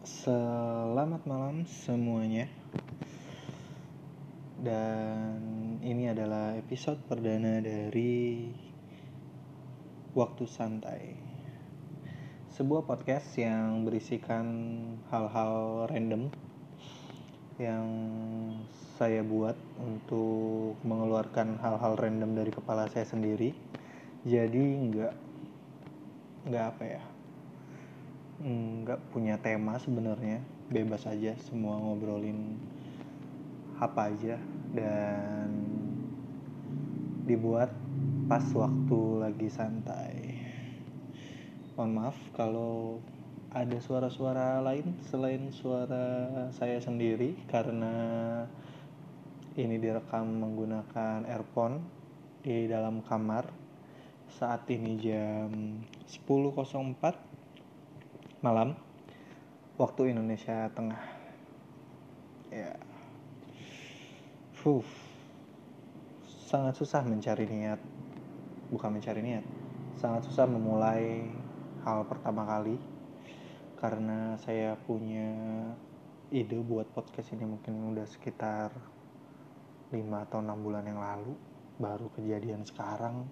Selamat malam semuanya. Dan ini adalah episode perdana dari Waktu Santai. Sebuah podcast yang berisikan hal-hal random yang saya buat untuk mengeluarkan hal-hal random dari kepala saya sendiri. Jadi nggak nggak apa ya nggak punya tema sebenarnya bebas aja semua ngobrolin apa aja. Dan dibuat pas waktu lagi santai. Mohon maaf kalau ada suara-suara lain selain suara saya sendiri karena ini direkam menggunakan earphone di dalam kamar. Saat ini jam 10.04 malam. Waktu Indonesia Tengah. Ya. Fuh. sangat susah mencari niat. Bukan mencari niat. Sangat susah memulai hal pertama kali. Karena saya punya ide buat podcast ini mungkin udah sekitar 5 atau 6 bulan yang lalu. Baru kejadian sekarang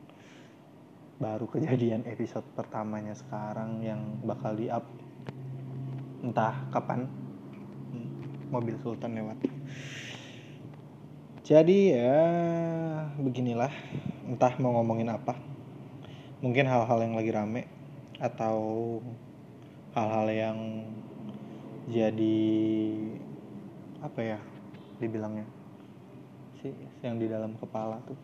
baru kejadian episode pertamanya sekarang yang bakal di up entah kapan. Mobil Sultan lewat. Jadi ya beginilah. Entah mau ngomongin apa. Mungkin hal-hal yang lagi rame atau hal-hal yang jadi apa ya dibilangnya sih yang di dalam kepala tuh.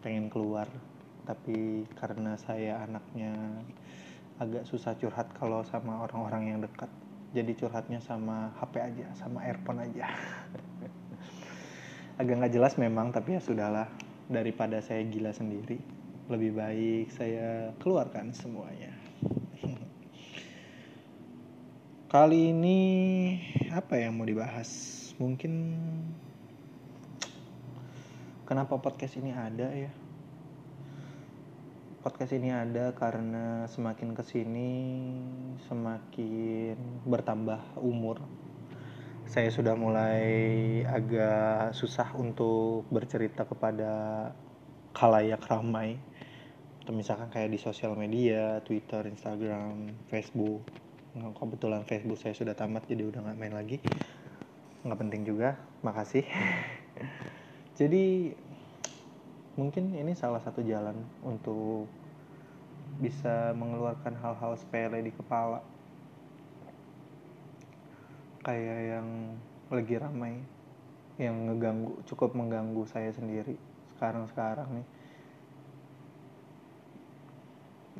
Pengen keluar tapi karena saya anaknya agak susah curhat kalau sama orang-orang yang dekat jadi curhatnya sama HP aja sama earphone aja. Agak nggak jelas memang tapi ya sudahlah. Daripada saya gila sendiri lebih baik saya keluarkan semuanya. Kali ini apa yang mau dibahas? Mungkin kenapa podcast ini ada ya podcast ini ada karena semakin ke sini semakin bertambah umur. Saya sudah mulai agak susah untuk bercerita kepada kalayak ramai. Atau misalkan kayak di sosial media Twitter Instagram Facebook. Nah, kebetulan Facebook saya sudah tamat jadi udah nggak main lagi. Nggak penting juga makasih. Jadi mungkin ini salah satu jalan untuk bisa mengeluarkan hal-hal sepele di kepala. Kayak yang lagi ramai yang ngeganggu cukup mengganggu saya sendiri sekarang-sekarang nih.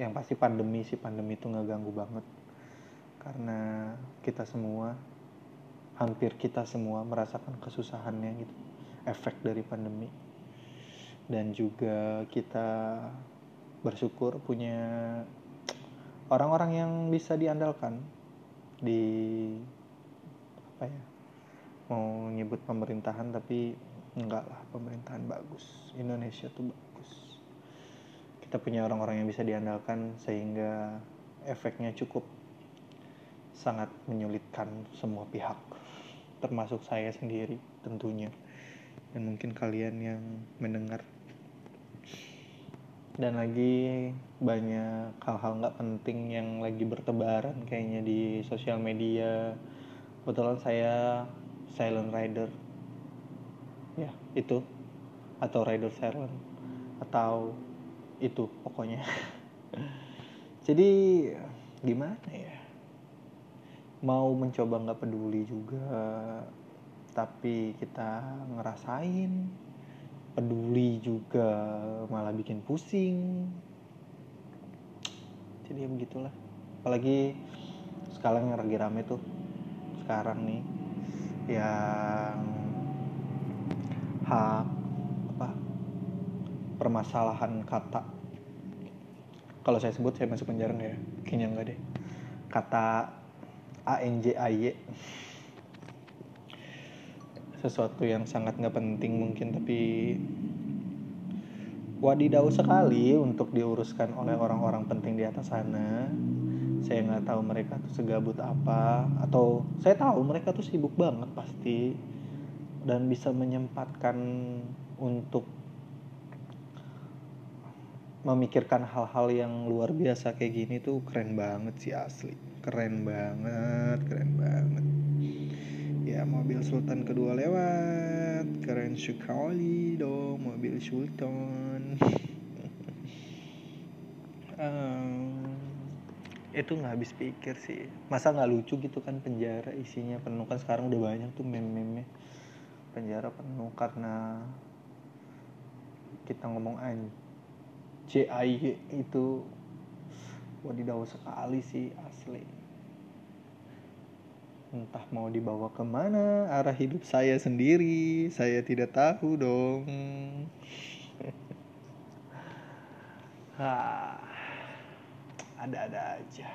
Yang pasti pandemi sih pandemi itu ngeganggu banget. Karena kita semua hampir kita semua merasakan kesusahannya gitu efek dari pandemi dan juga kita bersyukur punya orang-orang yang bisa diandalkan di apa ya mau nyebut pemerintahan tapi enggak lah pemerintahan bagus. Indonesia tuh bagus. Kita punya orang-orang yang bisa diandalkan sehingga efeknya cukup sangat menyulitkan semua pihak termasuk saya sendiri tentunya dan mungkin kalian yang mendengar. Dan lagi banyak hal-hal nggak penting yang lagi bertebaran kayaknya di sosial media. Kebetulan saya silent rider. Ya itu. Atau rider silent. Atau itu pokoknya. Jadi gimana ya? Mau mencoba nggak peduli juga tapi kita ngerasain peduli juga malah bikin pusing. Jadi ya begitulah. Apalagi sekarang yang lagi rame tuh sekarang nih yang hak apa permasalahan kata. Kalau saya sebut saya masuk penjara nggak ya. Kayaknya enggak deh. Kata ANJAY sesuatu yang sangat nggak penting mungkin tapi wadidaw sekali untuk diuruskan oleh orang-orang penting di atas sana. Saya nggak tahu mereka tuh segabut apa atau saya tahu mereka tuh sibuk banget pasti dan bisa menyempatkan untuk memikirkan hal-hal yang luar biasa kayak gini tuh keren banget sih asli. Keren banget keren banget ya mobil sultan kedua lewat. Keren sekali dong mobil sultan. Um, itu nggak habis pikir sih. Masa nggak lucu gitu kan penjara isinya penuh. Kan sekarang udah banyak tuh meme-meme. Penjara penuh karena kita ngomong anjing CAI itu wadidaw sekali sih asli entah mau dibawa ke mana arah hidup saya sendiri saya tidak tahu dong. Ada-ada aja.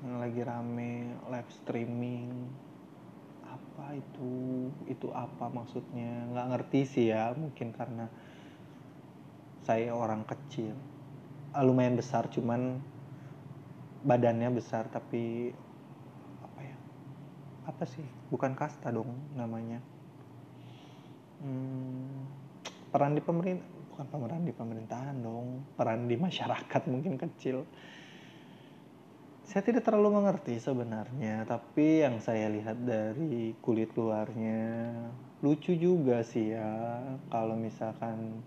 Yang lagi rame live streaming. Apa itu? Itu apa maksudnya? Nggak ngerti sih ya mungkin karena saya orang kecil. Uh, lumayan besar cuman badannya besar tapi apa ya? Apa sih? Bukan kasta dong namanya. Hmm, peran di pemerintah bukan peran di pemerintahan dong. Peran di masyarakat mungkin kecil. Saya tidak terlalu mengerti sebenarnya tapi yang saya lihat dari kulit luarnya lucu juga sih ya. Kalau misalkan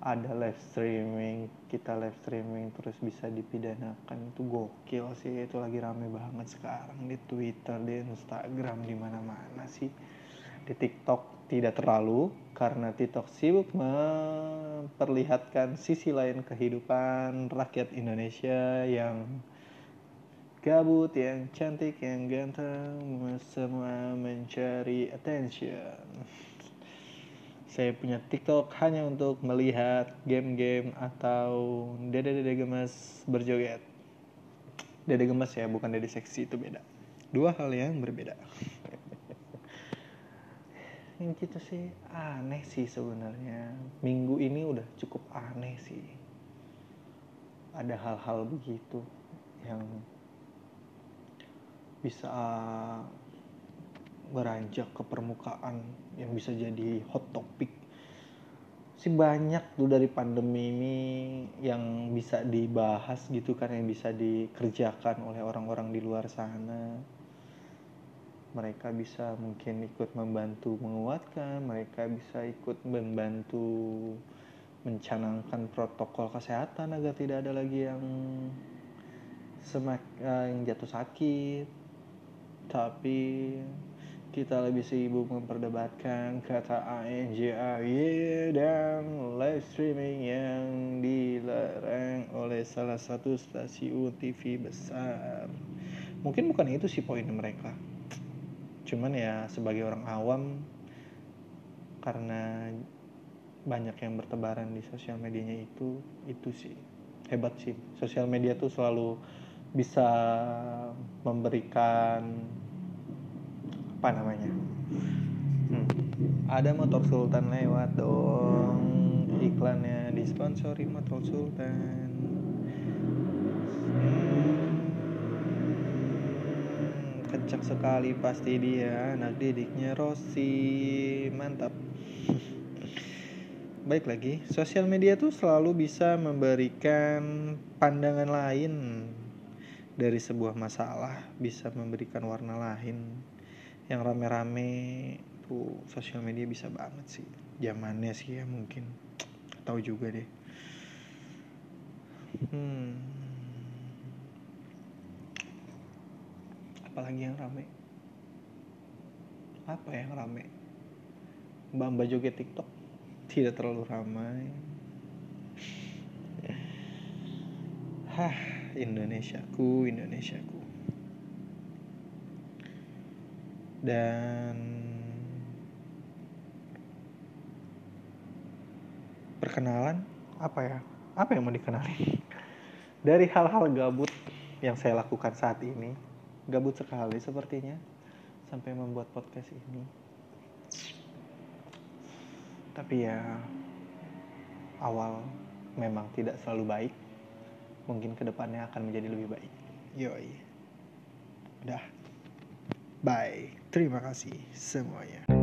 ada live streaming kita live streaming terus bisa dipidanakan. Itu gokil sih itu lagi rame banget sekarang di Twitter di Instagram di mana-mana sih. Di TikTok tidak terlalu karena TikTok sibuk memperlihatkan sisi lain kehidupan rakyat Indonesia yang gabut, yang cantik, yang ganteng, semua mencari attention saya punya TikTok hanya untuk melihat game-game atau dede-dede gemes berjoget. Dede gemes ya, bukan dede seksi itu beda. Dua hal yang berbeda. yang gitu sih aneh sih sebenarnya. Minggu ini udah cukup aneh sih. Ada hal-hal begitu yang bisa beranjak ke permukaan yang bisa jadi hot topic. Sih banyak tuh dari pandemi ini yang bisa dibahas gitu kan yang bisa dikerjakan oleh orang-orang di luar sana. Mereka bisa mungkin ikut membantu menguatkan mereka bisa ikut membantu mencanangkan protokol kesehatan agar tidak ada lagi yang semak yang jatuh sakit. Tapi kita lebih sibuk memperdebatkan kata ANJAY dan live streaming yang dilarang oleh salah satu stasiun TV besar. Mungkin bukan itu sih poin mereka. Cuman ya sebagai orang awam karena banyak yang bertebaran di sosial medianya itu itu sih hebat sih. Sosial media tuh selalu bisa memberikan apa namanya? Hmm. ada motor sultan lewat dong. Iklannya disponsori motor sultan. Hmm. kencang sekali pasti dia anak didiknya Rossi. Mantap. Baik lagi sosial media tuh selalu bisa memberikan pandangan lain dari sebuah masalah bisa memberikan warna lain yang rame-rame tuh sosial media bisa banget sih. Zamannya sih ya mungkin. Tahu juga deh. Hmm. apalagi yang rame? Apa yang rame? Mbak joget tiktok. Tidak terlalu ramai. Hah, Indonesiaku, Indonesiaku. Dan perkenalan apa ya? Apa yang mau dikenali? Dari hal-hal gabut yang saya lakukan saat ini gabut sekali sepertinya sampai membuat podcast ini. Tapi ya awal memang tidak selalu baik. Mungkin ke depannya akan menjadi lebih baik. Yoi. Udah. Bye. Terima kasih semuanya.